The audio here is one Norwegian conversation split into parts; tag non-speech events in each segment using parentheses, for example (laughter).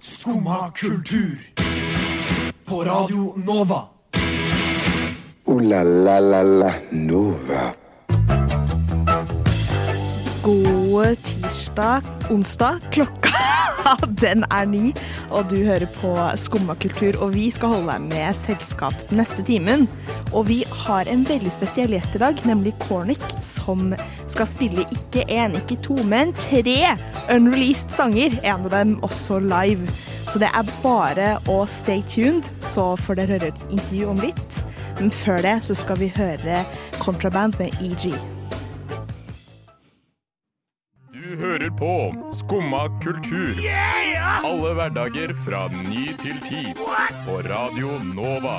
Skumma kultur. På Radio Nova. O-la-la-la-la-Nova. God tirsdag, onsdag. Klokka den er ni, og du hører på Skumma kultur. Og vi skal holde deg med selskap den neste timen. Og vi har en veldig spesiell gjest i dag, nemlig Cornic, som skal spille ikke én, ikke to, men tre unreleased sanger. En av dem også live. Så det er bare å stay tuned, så får dere høre et intervju om litt. Men før det så skal vi høre Contraband med EG. På Skumma kultur. Alle hverdager fra ny til ti. På Radio Nova.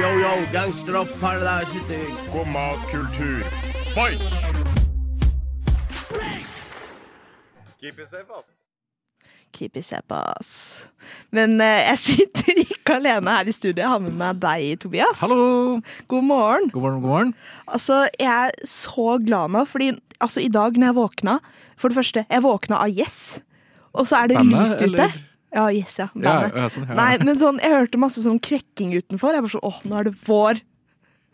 Yo, yo, gangsteropp, paradise. Skumma kultur, fight! Keep it safe, ass. Men eh, jeg sitter (laughs) ikke alene her i studio. Jeg har med meg deg, Tobias. Hallo! God morgen. God morgen, god morgen. Altså, jeg er så glad nå, fordi altså, i dag når jeg våkna For det første, jeg våkna av Yes, og så er det Bandet, lyst ute. eller? Ja, Yes, ja. Bandet. ja, sånn, ja. Nei, men sånn, jeg hørte masse sånn kvekking utenfor. Jeg bare sånn, åh, nå er det vår.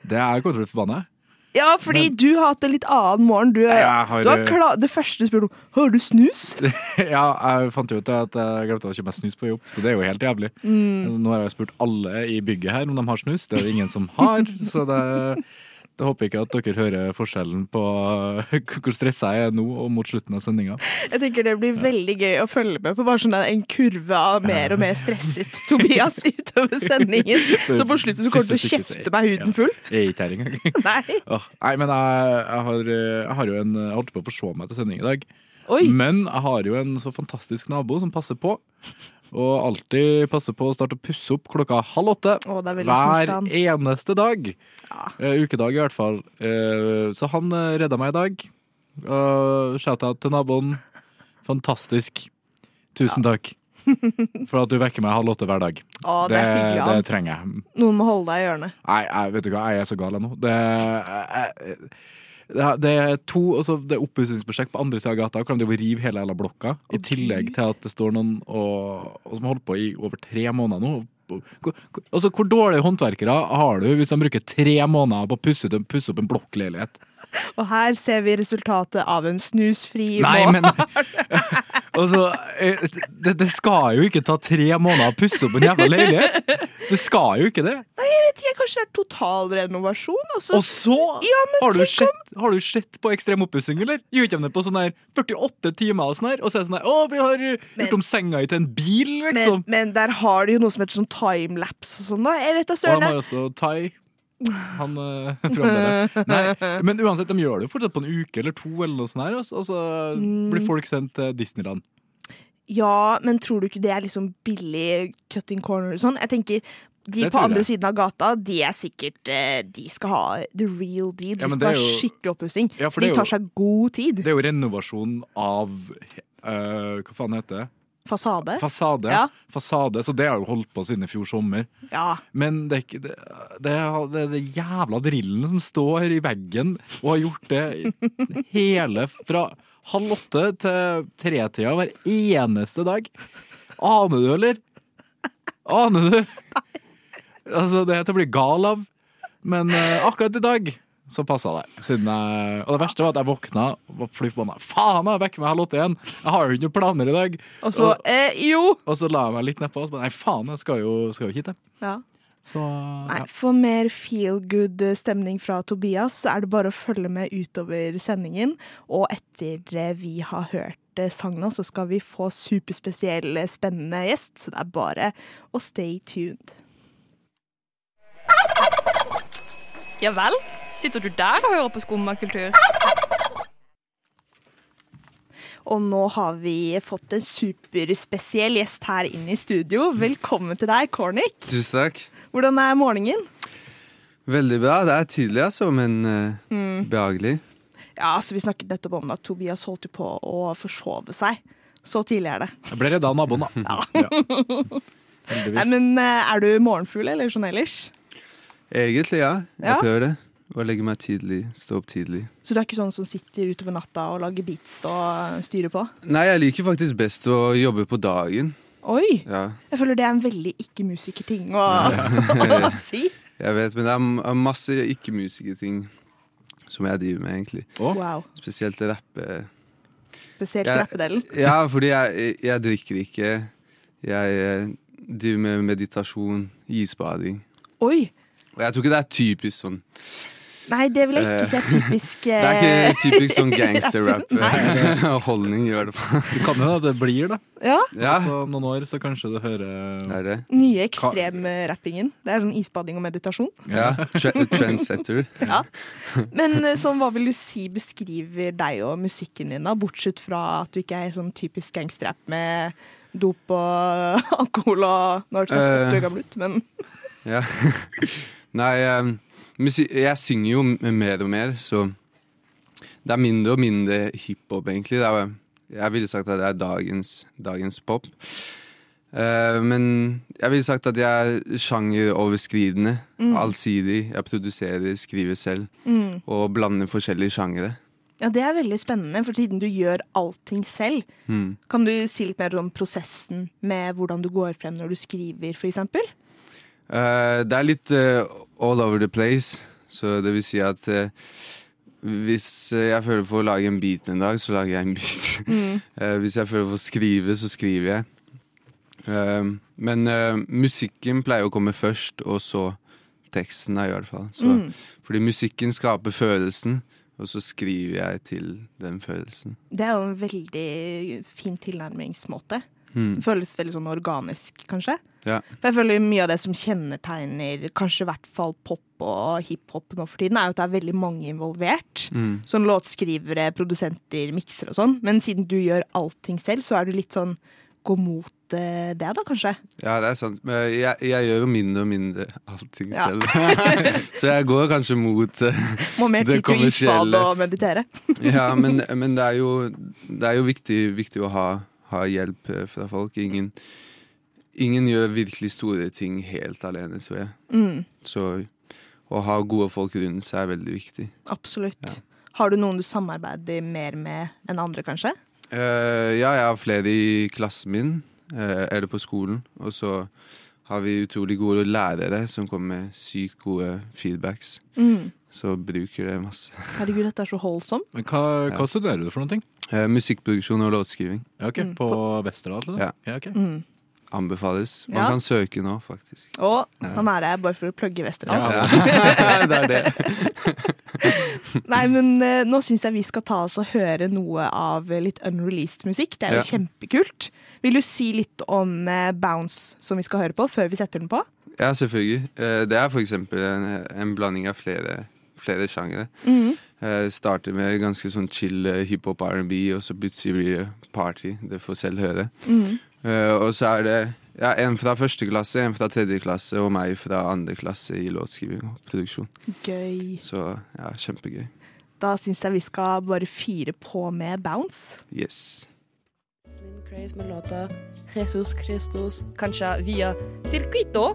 Det er jeg for bandet. Ja, fordi du har hatt en litt annen morgen. Du, har- du har kla det første spør du har du snus. (laughs) ja, jeg fant jo ut at jeg glemte å kjøpe meg snus på jobb, så det er jo helt jævlig. Mm. Nå har jeg spurt alle i bygget her om de har snus. Det er det ingen som har, så det, det håper jeg ikke at dere hører forskjellen på (laughs) hvor stressa jeg er nå og mot slutten av sendinga. Jeg tenker det blir veldig gøy å følge med på bare sånn en kurve av mer og mer stresset Tobias (laughs) utover sendingen. Så på slutten så kommer du til å kjefte meg huden full. Jeg er ikke her engang. (laughs) Nei. Oh, nei, men jeg, jeg, har, jeg har jo en Jeg holdt på å forsove meg til sending i dag. Oi. Men jeg har jo en så fantastisk nabo som passer på. Og alltid passe på å starte å pusse opp klokka halv åtte. Å, det er veldig Hver han. eneste dag. Ja. Eh, ukedag, i hvert fall. Eh, så han uh, redda meg i dag. Uh, Shout-out til naboen. Fantastisk. Tusen takk for at du vekker meg halv åtte hver dag. Å, det er hyggelig det han. trenger jeg. Noen må holde deg i hjørnet. Nei, jeg, vet du hva, jeg er så gal jeg nå. Det, jeg, er- det er to altså, Det er oppussingsprosjekt på andre sida av gata. Kan de river rive hele jævla blokka. I tillegg til at det står noen og, og som har holdt på i over tre måneder nå. Hvor, hvor- altså, hvor dårlige håndverkere har du hvis de bruker tre måneder på å pusse, pusse opp en blokkleilighet? (laughs) Og her ser vi resultatet av en snusfri Nei, men (laughs) altså, det, det skal jo ikke ta tre måneder å pusse opp en jævla leilighet. Det skal jo ikke det. Nei, Jeg vet ikke, Kanskje det er totalrenovasjon? Altså, Og så Ja, men har, du sett, sett, har du sett på ekstrem oppussing, eller? Gjør ikke de det på sånn her 48 timer og sånn her? Og så er det sånn her Å, vi har Men- gjort om senga til en bil, liksom. men der har de jo noe som heter sånn timelapse og sånn, da. Jeg vet da og de søren. har også Thai. Han uh, (laughs) programleder. Nei, (laughs) men uansett, de gjør det jo fortsatt på en uke eller to, eller noe sånt her, og så og Mm. blir folk sendt til Disneyland. Ja, men tror du ikke det er liksom billig cutting corner og sånn? Jeg tenker de på andre siden av gata, de er sikkert eh, De skal ha the real deal. De Ja, skal ha skikkelig oppussing. Ja, de er jo- tar seg god tid. Det er jo renovasjon av uh, Hva faen heter det? Fasade. Fasade. Ja. Fasade. Så det har jo holdt på siden i fjor sommer. Ja. Men det er ikke det, det, er, det er det jævla drillen som står i veggen og har gjort det hele fra halv åtte til tretida hver eneste dag. Aner du, eller? Aner du? Altså, det er til å bli gal av. Men eh, akkurat i dag så passa det. Siden jeg, og det verste var at jeg våkna og var fly forbanna. Faen, jeg vekker meg halv åtte igjen! Jeg har jo ikke noen planer i dag. Og så Og- eh, Jo! Og så la jeg meg litt nedpå og så bare Nei, faen, jeg skal jo, skal jo hit, jeg. Ja. Så Nei, ja. For mer feel good stemning fra Tobias, så er det bare å følge med utover sendingen. Og etter eh, vi har hørt sangen, sangene, så skal vi få superspesiell, eh, spennende gjest. Så det er bare å stay tuned. Ja vel? Sitter du der og hører på skummakultur? Og nå har vi fått en superspesiell gjest her inn i studio. Velkommen til deg, Cornic. Tusen takk. Hvordan er morgenen? Veldig bra. Det er tidlig, altså, men eh, behagelig. Ja, altså Vi snakket nettopp om at Tobias holdt på å forsove seg. Så tidlig er det. Jeg ble redd av naboen, da. Ja. (laughs) Heldigvis. Nei, men uh, Er du morgenfugl eller sånn ellers? Egentlig, ja. Jeg Ja. prøver det. Og legge meg tidlig. Stå opp tidlig. Så du er ikke sånn som sitter utover natta og lager beats og styrer på? Nei, jeg liker faktisk best å jobbe på dagen. Oi! Ja, Jeg føler det er en veldig ikke-musikerting å, (laughs) å si. jeg vet, men det er masse ikke-musikerting som jeg driver med, egentlig. Wow. Spesielt rappe. Spesielt Jeg- rappedelen. Ja, fordi jeg, jeg drikker ikke. Jeg eh, driver med meditasjon, isbading. Oi! Jeg tror ikke det er typisk sånn Nei, det vil jeg ikke si er typisk (laughs) Det er eh, ikke typisk sånn (laughs) gangsterrap-holdning, (laughs) gjør det på. Det kan hende at det blir det. Ja, Ja, Så noen år så kanskje du hører det er det. nye ekstremrappingen. Det er sånn isbading og meditasjon. Ja, trendsetter. Ja. Men eh, sånn, hva vil du si beskriver deg og musikken din, da? Bortsett fra at du ikke er sånn typisk gangsterrapp med dop og alkohol og Nå hørtes jeg Eh. så gammel ut, men Ja. Nei, eh, jeg synger jo mer og mer, så det er mindre og mindre hiphop, egentlig. Er, jeg ville sagt at det er dagens, dagens pop. Eh, men jeg ville sagt at jeg er sjangeroverskridende, allsidig. Jeg produserer, skriver selv mm. og blander forskjellige sjangere. Ja, det er veldig spennende, for siden du gjør allting selv, Mm. kan du si litt mer om prosessen med hvordan du går frem når du skriver, for Eh, det er litt uh, all over the place, så det vil si at uh, hvis jeg føler for å lage en beat en dag, så lager jeg en beat. (laughs) Eh, hvis jeg føler for å skrive, så skriver jeg. Men musikken pleier å komme først, og så teksten, i hvert fall. Så, Mm. Fordi musikken skaper følelsen, og så skriver jeg til den følelsen. Det er jo en veldig fin tilnærmingsmåte. Mm. Det føles veldig sånn organisk, kanskje. Ja. For jeg føler mye av det som kjennetegner kanskje i hvert fall pop og hiphop nå for tiden, er jo at det er veldig mange involvert. Mm. Sånn låtskrivere, produsenter, miksere og sånn. Men siden du gjør allting selv, så er du litt sånn gå mot eh, det, da, kanskje. Ja, det er sant. Men jeg, jeg gjør jo mindre og mindre allting Ja. selv. (laughs) så jeg går kanskje mot eh, Må mer (laughs) Det tid til isbad og meditere. (laughs) Ja, men, men det er jo, det er jo viktig, viktig å ha, ha hjelp eh, fra folk. Ingen, ingen gjør virkelig store ting helt alene, tror jeg. Mm, Så å ha gode folk rundt seg er veldig viktig. absolutt. Ja. Har du noen du samarbeider mer med enn andre, kanskje? Uh, ja, jeg har flere i klassen min, uh, eller på skolen. Og så har vi utrolig gode lærere som kommer med sykt gode feedbacks. Mm. Så bruker det masse. Herregud, dette er så holdsomt. Men hva, Ja. hva studerer du for noen ting? Eh, musikkproduksjon og låtskriving ok, Mm, På Westerdal? Ja. ja ok. Mm. anbefales. Man Ja. kan søke nå, faktisk. Å, Ja. han er der bare for å plugge Vesterdal. (laughs) Ja. det er det. (laughs) Nei, men eh, nå syns jeg vi skal ta oss og høre noe av litt unreleased musikk. Det er jo Ja. kjempekult. Vil du si litt om eh, Bounce, som vi skal høre på, før vi setter den på? Ja, selvfølgelig. Eh, Det er for eksempel en, en blanding av flere, flere sjangere. Mhm. Uh, Starter med ganske sånn chill eh, hiphop R&B, og så plutselig blir det party. Det får selv høre. Mhm. Uh, Og så er det ja, en fra første klasse, en fra tredje klasse og meg fra andre klasse i låtskriving og produksjon. Gøy. Så ja, kjempegøy. Da syns jeg vi skal bare fyre på med Bounce. Yes. Slim Craze med låta Jesus Christus Kanskje via Circuito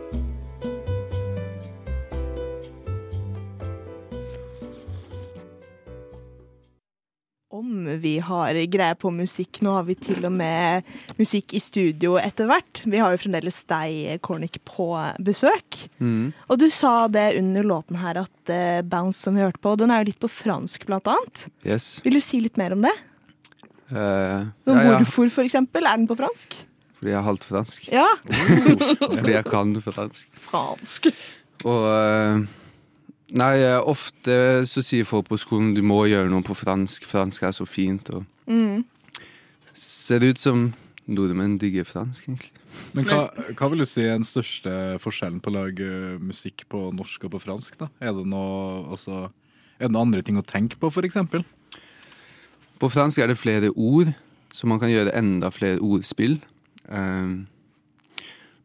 Vi har greie på musikk. Nå har vi til og med musikk i studio etter hvert. Vi har jo fremdeles deg, Kornik, på besøk. Mm. Og du sa det under låten her at uh, Bounce, som vi hørte på, den er jo litt på fransk, blant annet. Yes. Vil du si litt mer om det? Uh, ja, ja, Hvorfor, for eksempel? Er den på fransk? fordi jeg er halvt fransk. Ja. (laughs) Fordi jeg kan fransk. Fransk. Og eh, Nei, eh, ofte så sier folk på skolen du må gjøre noe på fransk. Fransk er så fint. Og Mm. ser ut som nordmenn digger fransk, egentlig. Men hva, hva vil du si er den største forskjellen på å lage musikk på norsk og på fransk? da? Er det noe, altså, er det noe andre ting å tenke på, eksempel? På fransk er det flere ord, så man kan gjøre enda flere ordspill. Um,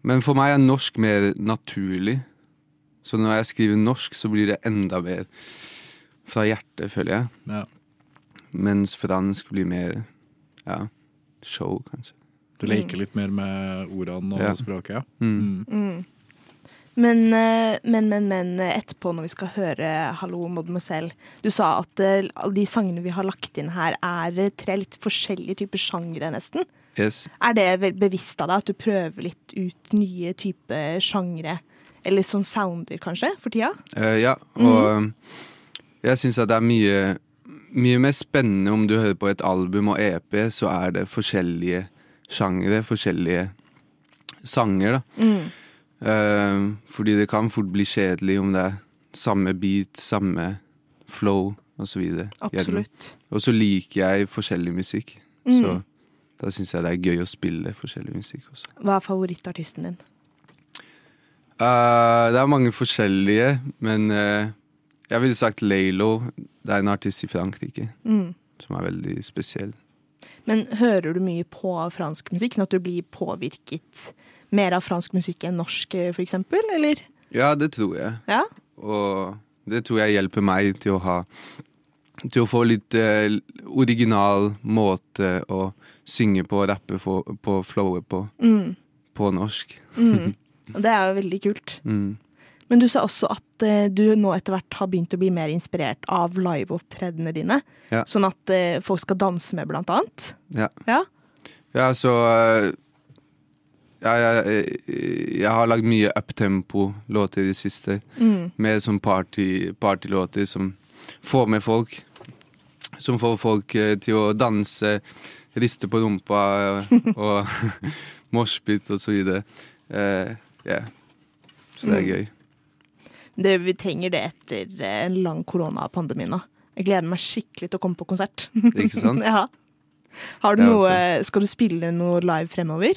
Men for meg er norsk mer naturlig. Så når jeg skriver norsk, så blir det enda mer fra hjertet, føler jeg. Ja. Mens fransk blir mer ja, show, kanskje. Du leker litt mer med ordene og Ja. språket, ja. Mm. Mm. Men, eh, men, men, men etterpå når vi skal høre 'Hallo, Mademoiselle', du sa at eh, de sangene vi har lagt inn her, er eh, tre litt forskjellige typer sjangre, nesten. Yes. Er det bevisst av deg at du prøver litt ut nye typer sjangre? Eller sånn sounder, kanskje, for tida? Uh, ja, og mm. jeg syns at det er mye, mye mer spennende om du hører på et album og EP, så er det forskjellige sjangre, forskjellige sanger, da. Mm. Uh, fordi det kan fort bli kjedelig om det er samme beat, samme flow osv. Absolutt. Og så liker jeg forskjellig musikk, Mm. så da syns jeg det er gøy å spille forskjellig musikk også. Hva er favorittartisten din? Eh, det er mange forskjellige, men uh, jeg ville sagt Laylo. Det er en artist i Frankrike Mm. som er veldig spesiell. Men hører du mye på fransk musikk, sånn at du blir påvirket mer av fransk musikk enn norsk, for eksempel, eller? Ja, det tror jeg. Ja? Og det tror jeg hjelper meg til å ha Til å få litt uh, original måte å synge på og rappe på, på flowet på, Mm. på norsk. Mm. (laughs) Og det er jo veldig kult. Mm. Men du sa også at eh, du nå etter hvert har begynt å bli mer inspirert av liveopptredenene dine. Ja. Sånn at eh, folk skal danse med, blant annet. Ja. Ja. Ja, så eh, ja, jeg, jeg har lagd mye uptempo-låter i det siste. Mm. Mer som party, partylåter som får med folk. Som får folk eh, til å danse, riste på rumpa og (laughs) moshpit og så videre. Eh, ja. Så det er Mm. gøy. Det, vi trenger det etter eh, en lang koronapandemi nå. Jeg gleder meg skikkelig til å komme på konsert. Ikke sant? (laughs) ja. Har du Jeg noe, også. skal du spille noe live fremover?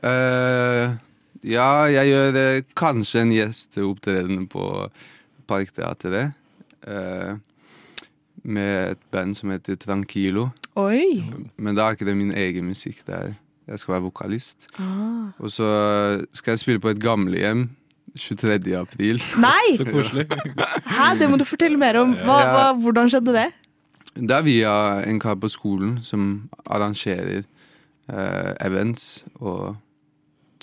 Uh, ja, jeg gjør eh, kanskje en gjesteopptreden på Parkteatret. Uh, med et band som heter Tranquilo. Oi! Men da er ikke det min egen musikk. Det er, jeg skal være vokalist. Ah. Og så skal jeg spille på et gamlehjem 23. april. Nei! (laughs) Så koselig. Hæ, det må du fortelle mer om. Hva, hva, hvordan skjedde det? Det er via en kar på skolen som arrangerer eh, events, og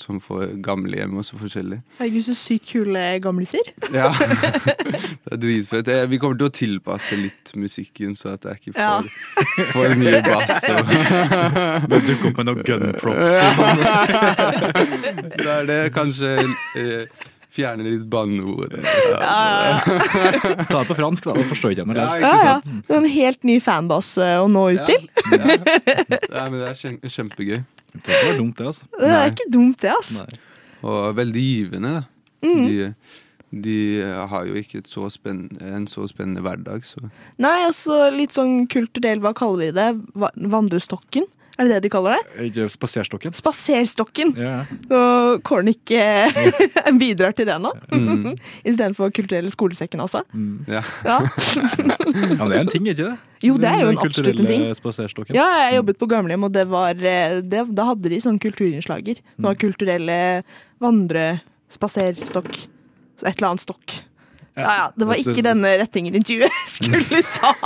som får gamlehjem og så forskjellig. Herregud, så sykt kule gamliser. (laughs) Ja, det er dritfett. Vi kommer til å tilpasse litt musikken, så at det er ikke Ja. for, for mye bass. Og (laughs) Bør dukke opp med noen gun props. Da er det kanskje eh, fjerne litt banneord. Ja, (laughs) Ta det på fransk, da. Da forstår ikke jeg noe. Ja, Ja, ja. Det er en helt ny fanbase eh, å nå ut Ja. til. Ja, men det er kjempegøy. Det kan ikke dumt, det, altså. Det er Nei. ikke dumt, det, altså. Nei. Og veldig givende, da. Mm. De, de har jo ikke et så en så spennende hverdag, så Nei, altså litt sånn kulturell, hva kaller de det? Vandrestokken? Er det det de kaller det? Ikke Spaserstokken. Spaserstokken! Yeah. Og Cornic eh, bidrar til det nå. Mm. Istedenfor kulturelle skolesekken, altså. Mm. ja. Ja. ja, men det er en ting, ikke det? Jo, det er jo en absolutt en ting. kulturelle. Ja, jeg jobbet på gamlehjem, og det var, eh, det, da hadde de sånne kulturinnslager. Det Mm. var kulturelle vandre, spaserstokk, et eller annet stokk. Ja, ja, det var ikke denne rettingen intervjuet (laughs) skulle ta. (laughs)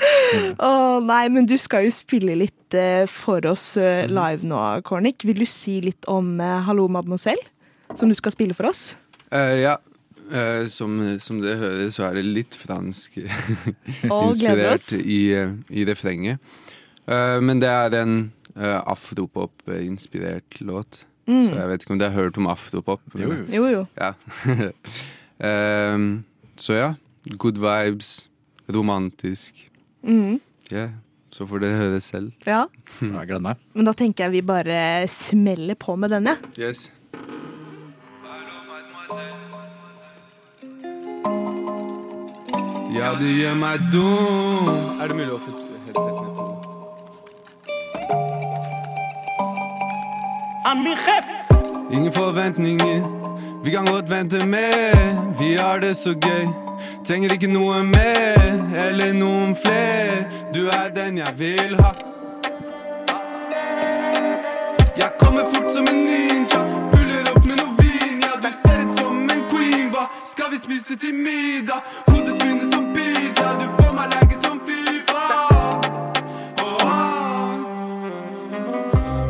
(laughs) Å nei, men du skal jo spille litt uh, for oss Mm. live nå, Cornic. Vil du si litt om uh, Hallo, mademoiselle, som du skal spille for oss? Eh, ja. Eh, som, som dere hører, så er det litt fransk (laughs) inspirert i, i refrenget. Eh, men det er en uh, afropop-inspirert låt. Mm. Så jeg vet ikke om dere har hørt om afropop. Jo, jo. Jo, jo. Ja. (laughs) Ehm, så ja. Good vibes. Romantisk. Mm. Ja. Så får dere høre selv. Ja, (laughs) Ja, Jeg gleder meg. men da tenker jeg vi bare smeller på med denne. Yes. Ja, du gjør meg dum. Er det mulig å få headsetene på? Ingen forventninger, vi kan godt vente mer. Vi har det så gøy. Trenger ikke noe mer eller noen fler. Du er den jeg vil ha. Jeg kommer fort som en ninja, puller opp med noe vin. Ja, du ser ut som en queen. Hva skal vi spise til middag? Hodet spinner som pizza, du får meg legge som Fifa.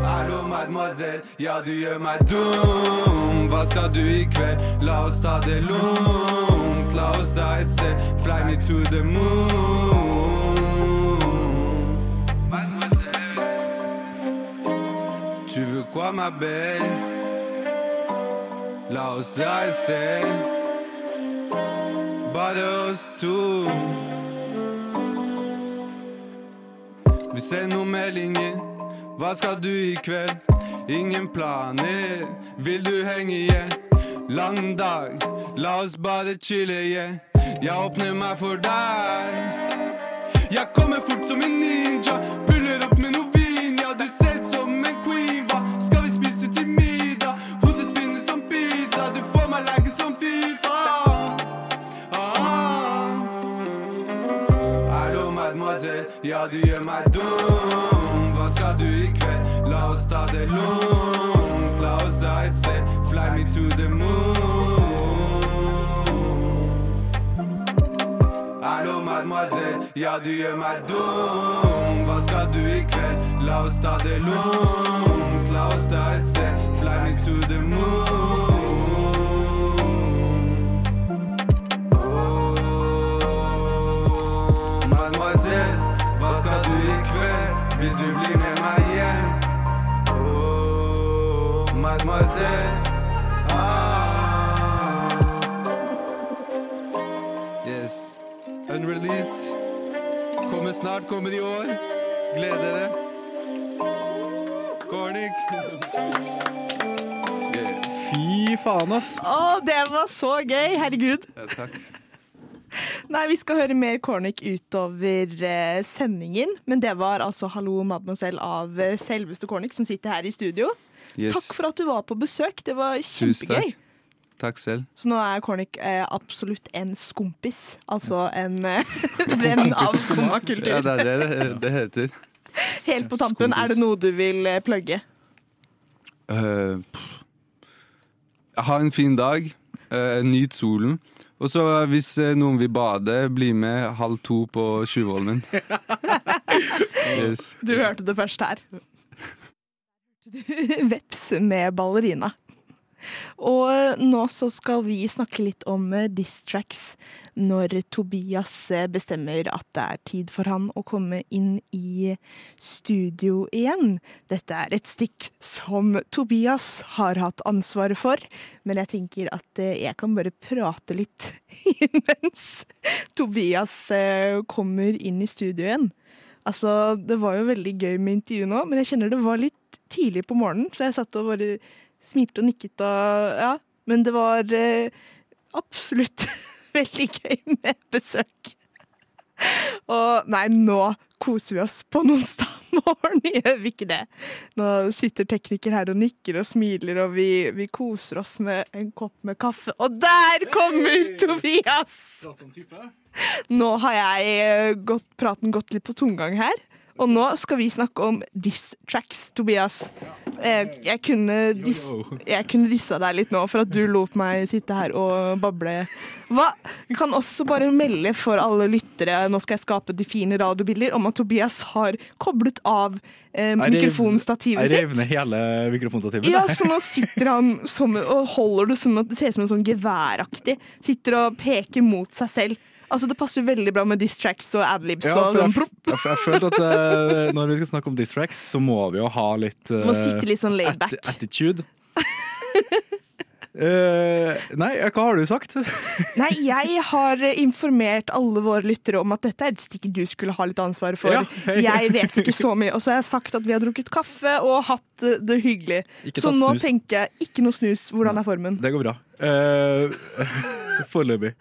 Hallo, mademoiselle, ja, du gjør meg dum. Hva skal du i kveld? La oss ta det lungt. La oss da et sted. Fly me to the moon. Mademoiselle, tu veux quoi, ma belle? La oss dra et sted. Bare oss to. Vi sender noen meldinger. Hva skal du i kveld? Ingen planer. Vil du henge, igjen Lang dag. La oss bare chille, yeah. Jeg åpner meg for deg. Jeg kommer fort som en ninja. Puller opp med noe vin. Ja, du ser ut som en queen. Hva skal vi spise til middag? Hodet spinner som pizza. Du får meg legge som Fifa. Ah. Hallo, mademoiselle, ja, du gjør meg dum. Hva skal du i kveld? La oss ta det lugnt. La oss da et sted. Fly me to the moon. Hallo, mademoiselle, ja, du gjør meg dum. Hva skal du i kveld? La oss ta det lungt. La oss dra et sted. Fly me to the moon. Snart, kommer i år. Gleder dere. Cornic. Fy faen, ass. Å, det var så gøy! Herregud. Ja, takk. Nei, vi skal høre mer Cornic utover eh, sendingen. Men det var altså 'Hallo, mademoiselle' av eh, selveste Cornic som sitter her i studio. Yes. Takk for at du var på besøk. Det var Tusen kjempegøy. Takk. Selv. Så nå er Cornic eh, absolutt en skompis. Altså en eh, (laughs) venn av skummakultur. Ja, det er det det, det heter. (laughs) Helt på tampen, er det noe du vil eh, plugge? Uh, ha en fin dag. Uh, nyt solen. Og så hvis eh, noen vil bade, bli med halv to på Tjuvholmen. (laughs) yes. Du hørte det først her. Veps med ballerina. Og nå så skal vi snakke litt om eh, diss tracks når Tobias eh, bestemmer at det er tid for han å komme inn i studio igjen. Dette er et stikk som Tobias har hatt ansvaret for, men jeg tenker at eh, jeg kan bare prate litt (laughs) mens Tobias kommer inn i studio igjen. Altså, det var jo veldig gøy med intervjuet nå, men jeg kjenner det var litt tidlig på morgenen, så jeg satt og bare smilte og nikket og ja. Men det var eh, absolutt (laughs) veldig gøy med besøk. Og nei, nå koser vi oss på en onsdag morgen, (laughs) gjør vi ikke det? Nå sitter tekniker her og nikker og smiler, og vi, vi koser oss med en kopp med kaffe. Og der kommer Tobias! Nå har jeg eh, gått, praten gått litt på tomgang her. Og nå skal vi snakke om diss tracks, Tobias. Jeg, jeg kunne dis, jeg kunne dissa deg litt nå for at du lot meg sitte her og bable. Hva? Jeg kan også bare melde for alle lyttere, nå skal jeg skape de fine radiobilder, om at Tobias har koblet av eh, mikrofonstativet Jeg revner hele mikrofonstativet. Ja, så nå sitter han som, og holder det som at det ser ut som en sånn geværaktig. Sitter og peker mot seg selv. Altså, Det passer veldig bra med diss tracks og adlibs. Ja, for jeg, jeg, jeg følte at uh, når vi skal snakke om diss tracks, så må vi jo ha litt uh, Må sitte litt sånn laid back. atti- attitude. (laughs) Eh, nei, hva har du sagt? (laughs) Nei, jeg har informert alle våre lyttere om at dette er et stikk du skulle ha litt ansvar for. Ja, hei. Jeg vet ikke så mye. Og så har jeg sagt at vi har drukket kaffe og hatt det hyggelig. Ikke Så nå snus. tenker jeg ikke noe snus. Hvordan er formen? Det går bra. (laughs) Uh, Foreløpig.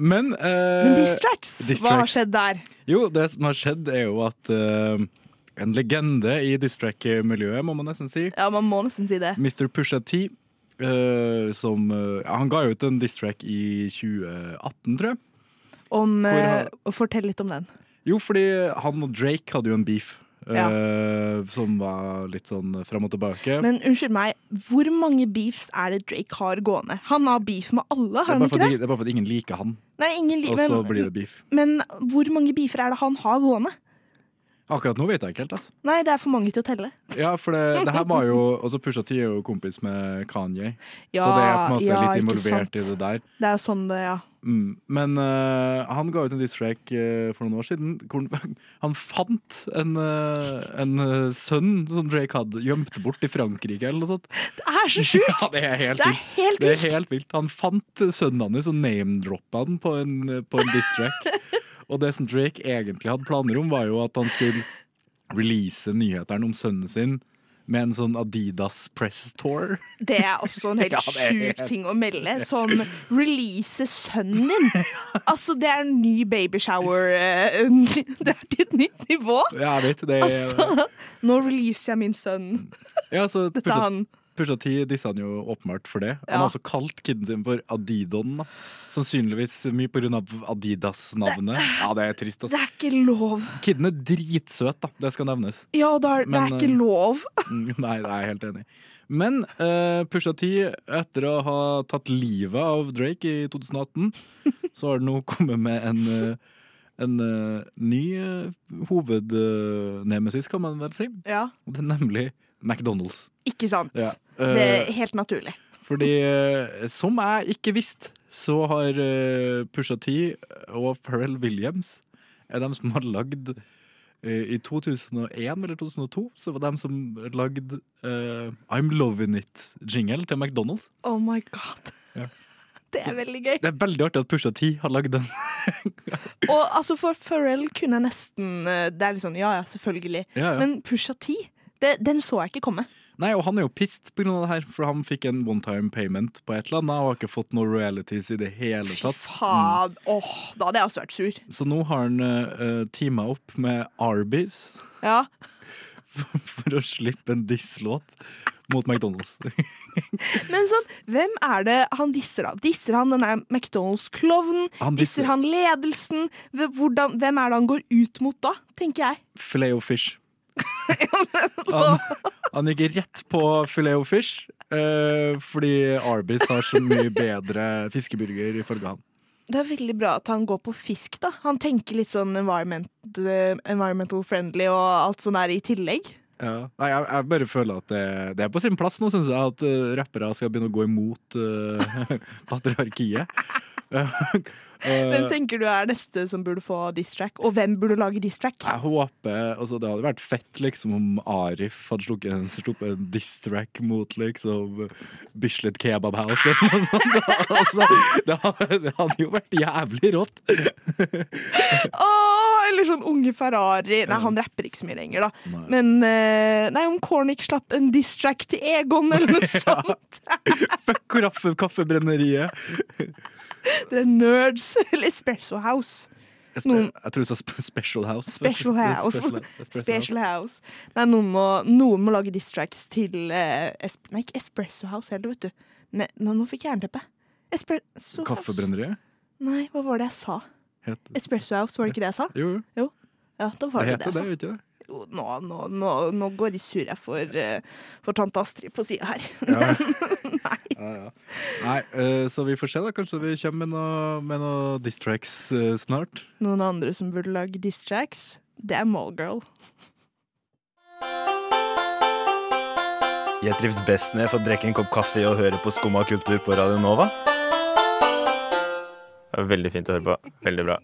Men, uh, Men diss tracks, hva har skjedd der? Jo, det som har skjedd, er jo at uh, en legende i diss track-miljøet, må man nesten si, Ja, man må nesten si det. Mr. Pusha T, eh, som uh, Han ga ut en diss track i 2018, tror jeg. Om, Hvor eh, Fortell litt om den. Jo, fordi han og Drake hadde jo en beef Ja. som var litt sånn fram og tilbake. Men unnskyld meg, hvor mange beefs er det Drake har gående? Han har beef med alle, har han ikke det? det er bare fordi ingen liker han, Nei, ingen li og så blir det beef. men hvor mange beefer er det han har gående? Akkurat nå vet jeg ikke helt, altså. Nei, det er for mange til å telle. Ja, for det, det her var jo Også Pusha T er jo kompis med Kanye, Ja, så det er på en måte ja, litt involvert i det der. Det er jo sånn det, ja. Mm. Men uh, han ga ut en diss track uh, for noen år siden hvor han, fant en, uh, en eh, sønn som Drake hadde gjemt bort i Frankrike eller noe sånt. Det er så sjukt! Ja, det er helt Det er vilt. Det er helt vilt. Han fant sønnen hans og name-droppa han på en, på en diss track. (laughs) og det som Drake egentlig hadde planer om, var jo at han skulle release nyhetene om sønnen sin med en sånn Adidas press tour. Det er også en helt (laughs) Ja, sjuk helt- ting å melde. Sånn release sønnen din. (laughs) Altså, det er en ny babyshower. eh, (laughs) Det er til et nytt nivå. Ja, jeg vet, det Altså, nå releaser jeg min sønn. ja, så Dette er han. Pusha T dissa han jo åpenbart for det. Han har også kalt kiden sin for Adidon. Da. Sannsynligvis mye av Adidas-navnet. (laughs) Ja, det er trist. Det Altså. er ikke lov. Kiden er dritsøt, da. Det skal nevnes. Ja, det er, det er ikke eh, lov. (laughs) Nei, det er jeg helt enig i. Men uh, Pusha T, etter å ha tatt livet av Drake i 2018, (laughs) så har det nå kommet med en, eh, en uh, ny uh, hovednemesis, kan man vel si. Ja, Og det er nemlig McDonald's. ikke sant. Ja. Det Eh, er helt naturlig. fordi, eh, som jeg ikke visste, så har uh, Pusha T og Pharrell Williams er dem som har lagd eh, I 2001 eller 2002 så var dem som lagd uh, I'm Lovin' It-jingle til McDonald's. Oh my god. Ja. (laughs) Det er veldig gøy. Det er veldig artig at Pusha T har lagd den. Og altså, for Pharrell kunne jeg nesten eh, Det er litt sånn, ja ja, selvfølgelig. Ja, ja. Men Pusha T, det, den så jeg ikke komme. Nei, og han er jo pissed av det her, for han fikk en one time payment på et eller annet og har ikke fått noen realities i det hele tatt. Fy faen, faen. Åh, da hadde jeg også vært sur. Så nå har han uh, teama opp med Arby's Ja. (laughs) for å slippe en diss-låt mot McDonald's. (laughs) Men sånn, hvem er det han disser da? Disser han denne McDonald's-klovnen? Disser- Disser han ledelsen? Hvordan, hvem er det han går ut mot da, tenker jeg? Filet og fish. (laughs) Han, han gikk rett på filet og fish eh, fordi Arby's har så mye bedre fiskeburger, ifølge han. Det er veldig bra at han går på fisk, da. Han tenker litt sånn environment, eh, environmental friendly og alt sånt der i tillegg. Ja. Nei, jeg, jeg bare føler at det, det er på sin plass nå, syns jeg, at uh, rappere skal begynne å gå imot uh, (laughs) patriarkiet. (laughs) Hvem tenker du er neste som burde få diss-track? Og hvem burde lage diss-track? Jeg håper altså Det hadde vært fett liksom om Arif hadde sluppet en, sluppet en diss-track mot liksom Bislett Kebab House eller noe sånt. (laughs) Altså, det, hadde, det hadde jo vært jævlig rått. (laughs) Åh, eller sånn Unge Ferrari. Nei, han rapper ikke så mye lenger, da. Nei. Men eh, Nei, om Cornic slapp en diss-track til Egon eller noe sånt. Fuck kaffe, kaffebrenneriet. (laughs) Dere er nerds. (laughs) Eller Espresso House. Noen- jeg tror du sa Special House. Special House. Special, Special House. Nei, noen må, noen må lage diss-tracks til eh, Nei, ikke Espresso House heller, vet du. Nei, nå, nå fikk jeg jernteppe. Espresso House. Kaffebrenneriet? Nei, hva var det jeg sa? Het- Espresso House, var det ikke det jeg sa? Jo, jo. Ja, da var det det, heter det, jeg sa. Det heter det? Jo, nå, nå, nå, nå går de sur for, eh, for tante Astrid på sida her. Ja, (laughs) ja. Nei, uh, så vi får se, da. Kanskje vi kommer med noen med noe diss tracks eh, snart. Noen andre som burde lage diss-tracks, det er Mallgirl. Jeg trives best når jeg får drikke en kopp kaffe og høre på Skumma kultur på Radio Nova. Det var veldig fint å høre på. Veldig bra.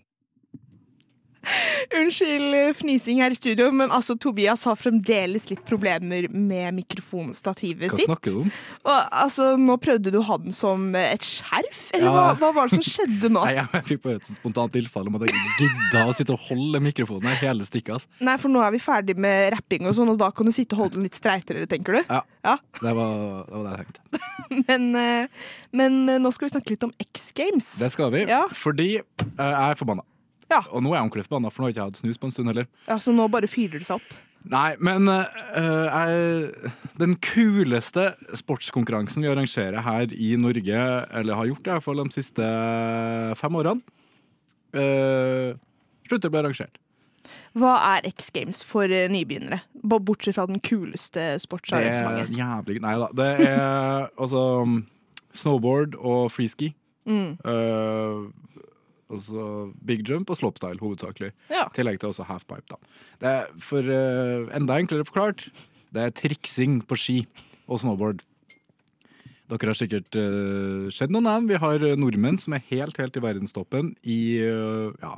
Unnskyld eh, fnising her i studio, men altså Tobias har fremdeles litt problemer med mikrofonstativet sitt. Hva snakker du om? Og, altså, nå prøvde du å ha den som et skjerf, eller Ja. hva, hva var det som skjedde nå? (laughs) Nei, jeg fikk bare et spontant tilfelle om at jeg gidda å sitte og holde mikrofonen her hele stikket. Altså. Nei, for nå er vi ferdig med rapping og sånn, og da kan du sitte og holde den litt streitere, tenker du? Ja. Ja. Det var, det var det jeg tenkte. (laughs) Men, eh, men eh, nå skal vi snakke litt om X Games. Det skal vi, Ja. fordi jeg er forbanna. Ja. Og nå er jeg forbanna, for nå har jeg ikke hatt snus på en stund heller. Ja, Så nå bare fyrer det seg opp. Nei, men uh, jeg, den kuleste sportskonkurransen vi arrangerer her i Norge, eller har gjort i hvert fall de siste fem årene, uh, slutter å bli arrangert. Hva er X Games for nybegynnere? Bortsett fra den kuleste Det er sportsarrangementet. jævlig Nei da. Det er (laughs) altså snowboard og freeski. Mm. Uh, altså big jump og slopestyle, hovedsakelig. Ja. I tillegg til også halfpipe. Da. Det er for uh, enda enklere forklart, det er triksing på ski og snowboard. Dere har sikkert uh, sett noen av dem. Vi har uh, nordmenn som er helt, helt i verdenstoppen i uh, ja,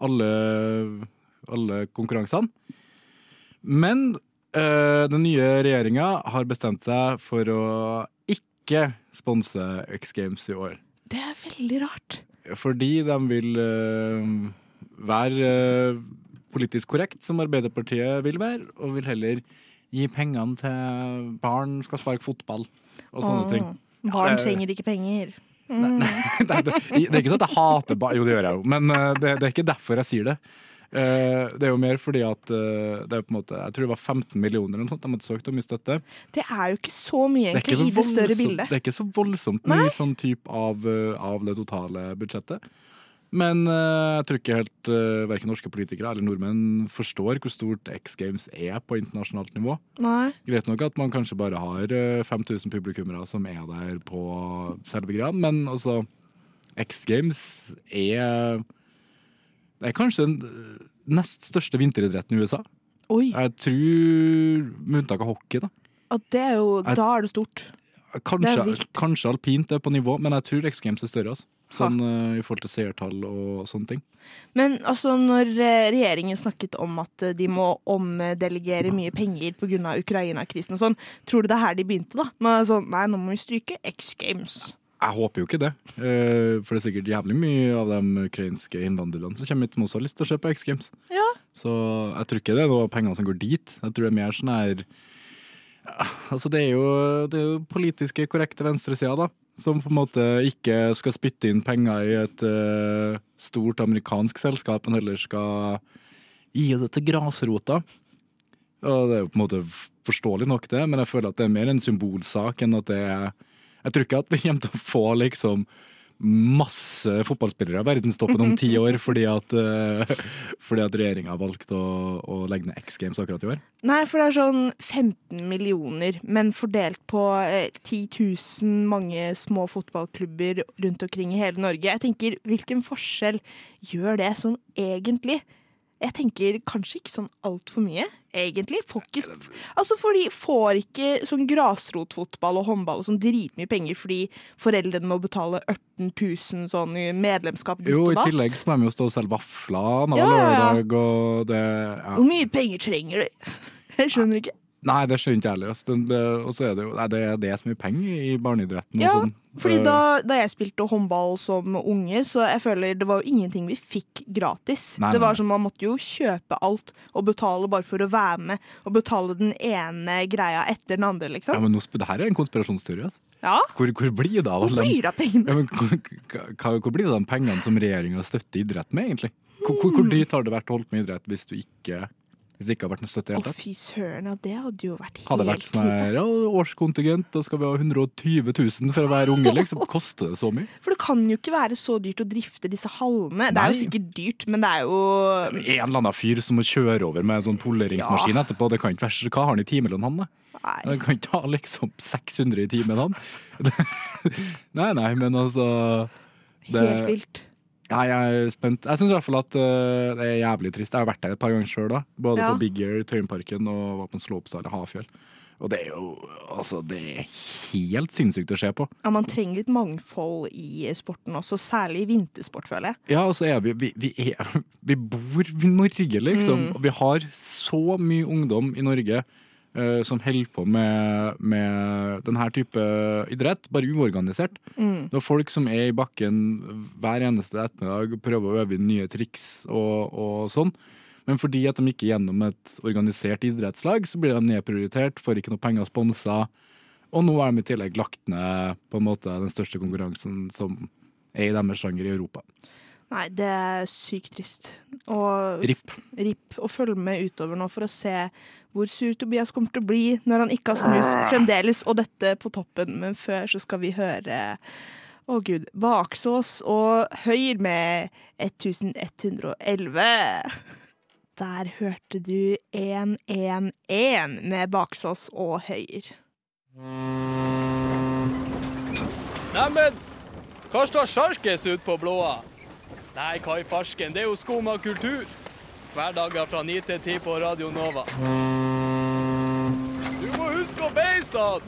alle, alle konkurransene. Men den nye regjeringa har bestemt seg for å ikke sponse X Games i år. Det er veldig rart. Fordi de vil eh, være eh, politisk korrekt, som Arbeiderpartiet vil være, og vil heller gi pengene til barn skal sparke fotball og sånne Åh, ting. Barn det- trenger ikke penger. Mm. det, er, det er ikke sånn at jeg hater barn, jo det gjør jeg jo, men eh, det, det er ikke derfor jeg sier det. Eh, det er jo mer fordi at eh, det er på en måte Jeg tror det var 15 millioner eller noe sånt de hadde søkt om i støtte. Det er jo ikke så mye, Det så i det større bildet. Det er ikke så voldsomt mye sånn type av, eh, av det totale budsjettet. Men jeg tror ikke helt uh, verken norske politikere eller nordmenn forstår hvor stort X Games er på internasjonalt nivå. Nei. Greit nok at man kanskje bare har eh, 5000 publikummere som er der på selve greia, men altså X Games er Det er kanskje den eh, nest største vinteridretten i USA. Oi. Jeg tror, med unntak av hockey, da. Og det er jo, Jeg- da er det stort. Det er Kanskje, kanskje alpint er på nivå, men jeg tror X Games er større. Altså. Sånn uh, i forhold til seertall og sånne ting. Men altså, når eh, regjeringen snakket om at de må omdelegere mye penger pga. Ukraina-krisen og sånn, tror du det er her de begynte, da? Med sånn, nei, nå må vi stryke X Games. Jeg håper jo ikke det, eh, for det er sikkert jævlig mye av de ukrainske innvandrerne som kommer hit som også har lyst til å se på X Games. Ja. Så jeg tror ikke det er noe av pengene som går dit. Jeg tror det er mer sånn her Altså det er jo, det er jo politiske korrekte venstresida, da. Som på en måte ikke skal spytte inn penger i et uh, stort amerikansk selskap, men heller skal gi det til grasrota. Og det er jo på en måte forståelig nok, det, men jeg føler at det er mer en symbolsak enn at det er Jeg tror ikke at vi kommer til å få liksom masse fotballspillere i verdenstoppen om ti år fordi at, uh, fordi at regjeringa har valgt å, å legge ned X Games akkurat i år. Nei, for det er sånn 15 millioner, men fordelt på eh, 10 000 mange små fotballklubber rundt omkring i hele Norge. Jeg tenker, hvilken forskjell gjør det sånn egentlig? Jeg tenker kanskje ikke sånn altfor mye, egentlig. Ikke, altså for de får ikke sånn grasrotfotball og håndball og sånn dritmye penger fordi foreldrene må betale 18 000 sånn i medlemskap ditt Jo, i tillegg så må de jo stå og selge vafler ja, ja. lørdag, og det ja. Hvor mye penger trenger du? (laughs) Jeg skjønner ikke. Nei, det skjønner ikke jeg heller. altså. Det- det- Og så er det jo nei, det, er så er penger i barneidretten. Ja, sånn. fordi Eh, da, da jeg spilte håndball som unge, så jeg føler det var jo ingenting vi fikk gratis. Nei, det var som Man måtte jo kjøpe alt og betale bare for å være med. Og betale den ene greia etter den andre, ja, liksom. men nå, det her er en konspirasjonsteori. Altså. Ja, Hvor, hvor blir det av alle de- det pengene? Ja, men, hva- hvor blir det av de pengene som regjeringa støtter idrett med, egentlig? Hvor, hvor, hvor dyrt har det vært å holde på med idrett hvis du ikke hvis det ikke hadde vært noe støtte i det hele tatt? fy søren, ja, det hadde jo vært det Hadde vært sånn her, ja, årskontingent, da skal vi ha 120 000 for å være unge, liksom. (laughs) Koster det så mye? For det kan jo ikke være så dyrt å drifte disse hallene. Det er jo Nei. sikkert dyrt, men det er jo En eller annen fyr som må kjøre over med en sånn poleringsmaskin Ja. etterpå. Det kan ikke være, så- Hva har han i timelønn, han? da? Nei. Han kan ikke ha liksom 600 i timen, han. (laughs) nei, nei, men altså det- helt vilt. Nei, jeg er spent. Jeg syns i hvert fall at uh, det er jævlig trist. Jeg har vært der et par ganger sjøl, både Ja. på Big Air, Tøyenparken og var på en slopestyle i Hafjell. Og det er jo altså, det er helt sinnssykt å se på. Ja, Man trenger litt mangfold i sporten også, særlig i vintersport, føler jeg. Ja, og så er vi vi, vi, er, (laughs) vi bor i Norge, liksom. Mm. Og vi har så mye ungdom i Norge som holder på med, med denne type idrett, bare uorganisert. Mm. Det er folk som er i bakken hver eneste ettermiddag og prøver å øve inn nye triks og, og sånn. Men fordi at de ikke er gjennom et organisert idrettslag, så blir de nedprioritert, får ikke noe penger sponsa. Og nå er de i tillegg lagt ned på en måte den største konkurransen som er i deres sjanger i Europa. Nei, det er sykt trist. Og RIP. RIP. Og følg med utover nå for å se hvor sur Tobias kommer til å bli når han ikke har snus fremdeles, og dette på toppen. Men før så skal vi høre å gud, Baksås og Høyr med 1111. Der hørte du 111 med Baksås og Høyr. Neimen, hva står sjarkes ut på blåa? Nei, hva i farsken, det er jo skum av kultur. Hverdager fra 9 til 10 på Radio Nova. Du må huske å beise han!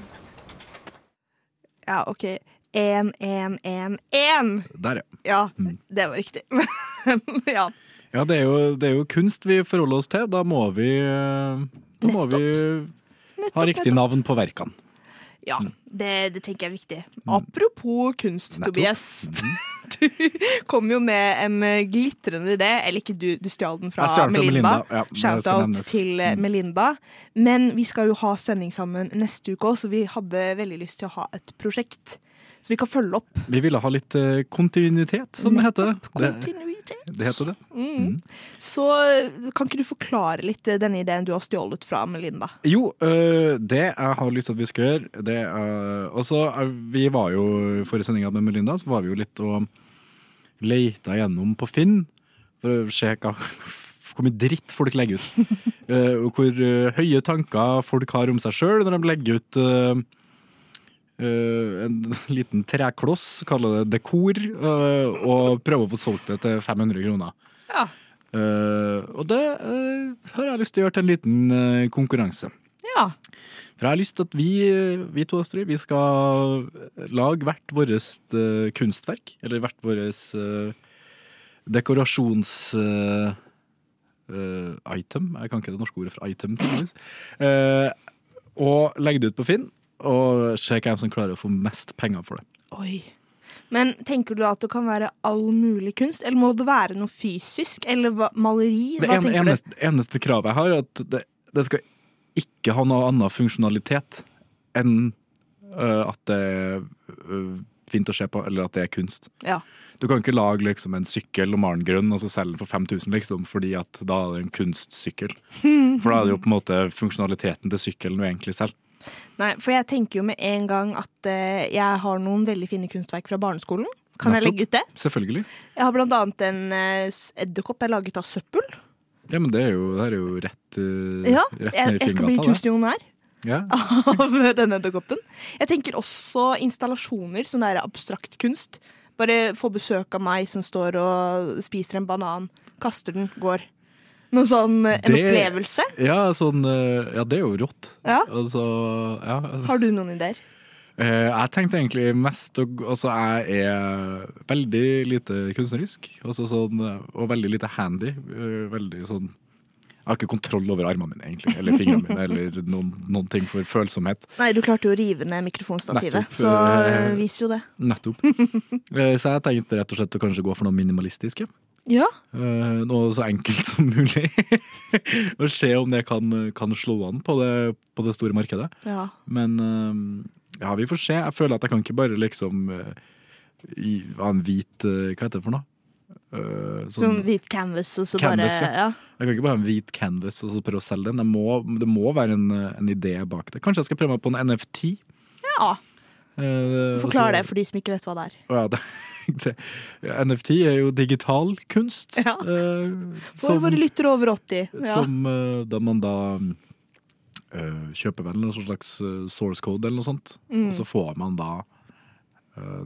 Ja, OK. 1-1-1-1. Der, ja. Ja, det var riktig. (laughs) ja. Ja, det er, jo, det er jo kunst vi forholder oss til. Da må vi, eh, da må vi ha riktig navn på verkene. Ja, det, det tenker jeg er viktig. Apropos kunst, Nettopp. Tobias. (laughs) Du kom jo med en eh, glitrende idé. Eller ikke du, du stjal den fra Melinda. Melinda, ja, Shout-out til eh, Melinda. Men vi skal jo ha sending sammen neste uke òg, så vi hadde veldig lyst til å ha et prosjekt. Så vi kan følge opp. Vi ville ha litt eh, kontinuitet, som det heter. Det, Kontinuitet. det heter det. Mm. Så eh, kan ikke du forklare litt eh, denne ideen du har stjålet fra Melinda? Jo, øh, det jeg har lyst til at vi skal gjøre, det er også, øh, Vi var jo forrige sending med Melinda, så var vi jo litt og leita gjennom på Finn for å se hva, (laughs) hvor mye dritt folk legger ut. (laughs) Eh, og hvor høye tanker folk har om seg sjøl når de legger ut en (laughs) liten trekloss, kaller det dekor, øh, og prøver å få solgt det til 500 kroner. Ja. Eh, og det eh, har jeg lyst til å gjøre til en liten eh, konkurranse. Ja. For jeg har lyst til at vi, eh, vi to Astrid, vi skal lage hvert vårt eh, kunstverk. Eller hvert vårt uh, dekorasjons... eh, eh, item. Jeg kan ikke det norske ordet for item. Eh, og legge det ut på Finn, og se hvem som klarer å få mest penger for det. Oi. Men tenker du at det kan være all mulig kunst, eller må det være noe fysisk? Eller hva, maleri? Det en, eneste, eneste kravet jeg har, er at det, det skal ikke ha noe annen funksjonalitet enn uh, at det er uh, fint å se på, eller at det er kunst. Ja. Du kan ikke lage liksom, en sykkel og male den grønn og så selge den for 5000, liksom, fordi at da er det en kunstsykkel. (laughs) For da er det jo på en måte funksjonaliteten til sykkelen du egentlig selger. Nei, for jeg tenker jo med en gang at eh, jeg har noen veldig fine kunstverk fra barneskolen. Kan jeg Nettopp. legge ut det? Selvfølgelig. Jeg har blant annet en eh, s- edderkopp jeg har laget av søppel. Ja, men det er jo, det er jo rett, øh, Ja, rett jeg, ned i jeg skal bli Finngata, det. tusenjonær Ja. (laughs) av denne edderkoppen. Jeg tenker også installasjoner, sånn der abstrakt kunst. Bare få besøk av meg som står og spiser en banan, kaster den, går. Noe sånn, eh, en Det- opplevelse. Ja, sånn, øh, ja, det er jo rått. Ja. Altså, ja. Har du noen ideer? Uh, jeg tenkte egentlig mest Altså, jeg er veldig lite kunstnerisk. Altså, sånn, eh, og veldig lite handy. Uh, veldig sånn Jeg har ikke kontroll over armene mine, egentlig. Eller fingrene mine, (laughs) eller noen, noen ting for følsomhet. Nei, du klarte jo å rive ned mikrofonstativet, Nettopp, så uh, eh, jo det. Nettopp. (laughs) Eh, så jeg tenkte rett og slett å kanskje gå for noe minimalistiske. Ja. Eh, noe så enkelt (laughs) som mulig. og se om det kan, kan slå an på det, på det store markedet. ja. Men eh, ja, vi får se. Jeg føler at jeg kan ikke bare liksom eh, i, ha en hvit Hva heter det for noe? Uh, Sånn hvit canvas, og så canvas, bare ja. Jeg kan ikke bare ha en hvit canvas og så prøve å selge den. Det må, det må være en, en idé bak det. Kanskje jeg skal prøve meg på en NFT? ja. Uh, Forklar altså- det for de som ikke vet hva det er. Uh, ja, det, (laughs) NFT er jo digital kunst. Ja. eh, For våre lyttere over 80. Ja. Som uh, da man da uh, kjøper vel en slags source code eller noe sånt. Mm. Og så får man da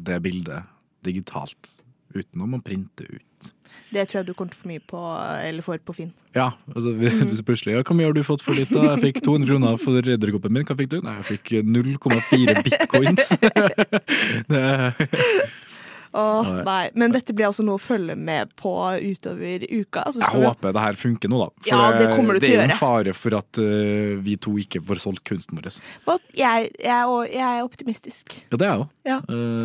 det bildet digitalt. Uten å printe ut. Det tror jeg du kommer til å få mye på, eller får på Finn. Ja, altså hvis Mm. plutselig ja, Hvor mye har du fått for litt, da? Jeg fikk 200 kroner for redderkoppen min. Hva fikk du? Nei, jeg fikk 0,4 bitcoins. (laughs) det, Åh, Nei. Men dette blir altså noe å følge med på utover uka. Jeg vi- håper det her funker nå, da. For Ja, det kommer det til å er en fare for at uh, vi to ikke får solgt kunsten vår. Jeg, jeg, er jeg er optimistisk. Ja, det er jeg òg. Ja.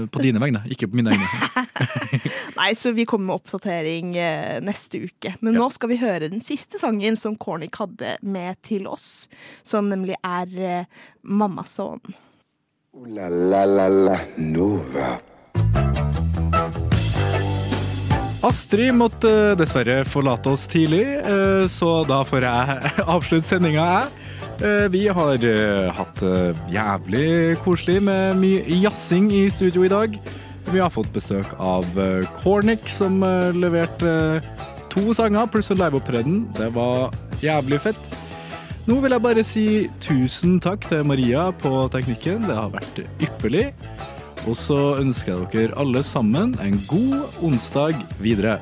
på dine vegne, ikke på mine egne. (laughs) Nei, så vi kommer med oppdatering uh, neste uke. Men nå skal vi høre den siste sangen som Cornic hadde med til oss. Som nemlig er 'Mamma Son'. Ooh la la la la Nova. Astrid måtte eh, dessverre forlate oss tidlig, eh, så da får jeg (laughs) avslutte sendinga, jeg. Eh, vi har hatt jævlig koselig med mye jazzing i studio i dag. Vi har fått besøk av Cornic, som leverte to sanger pluss en liveopptreden. Det var jævlig fett. Nå vil jeg bare si tusen takk til Maria på teknikken. Det har vært ypperlig. Og så ønsker jeg dere alle sammen en god onsdag videre.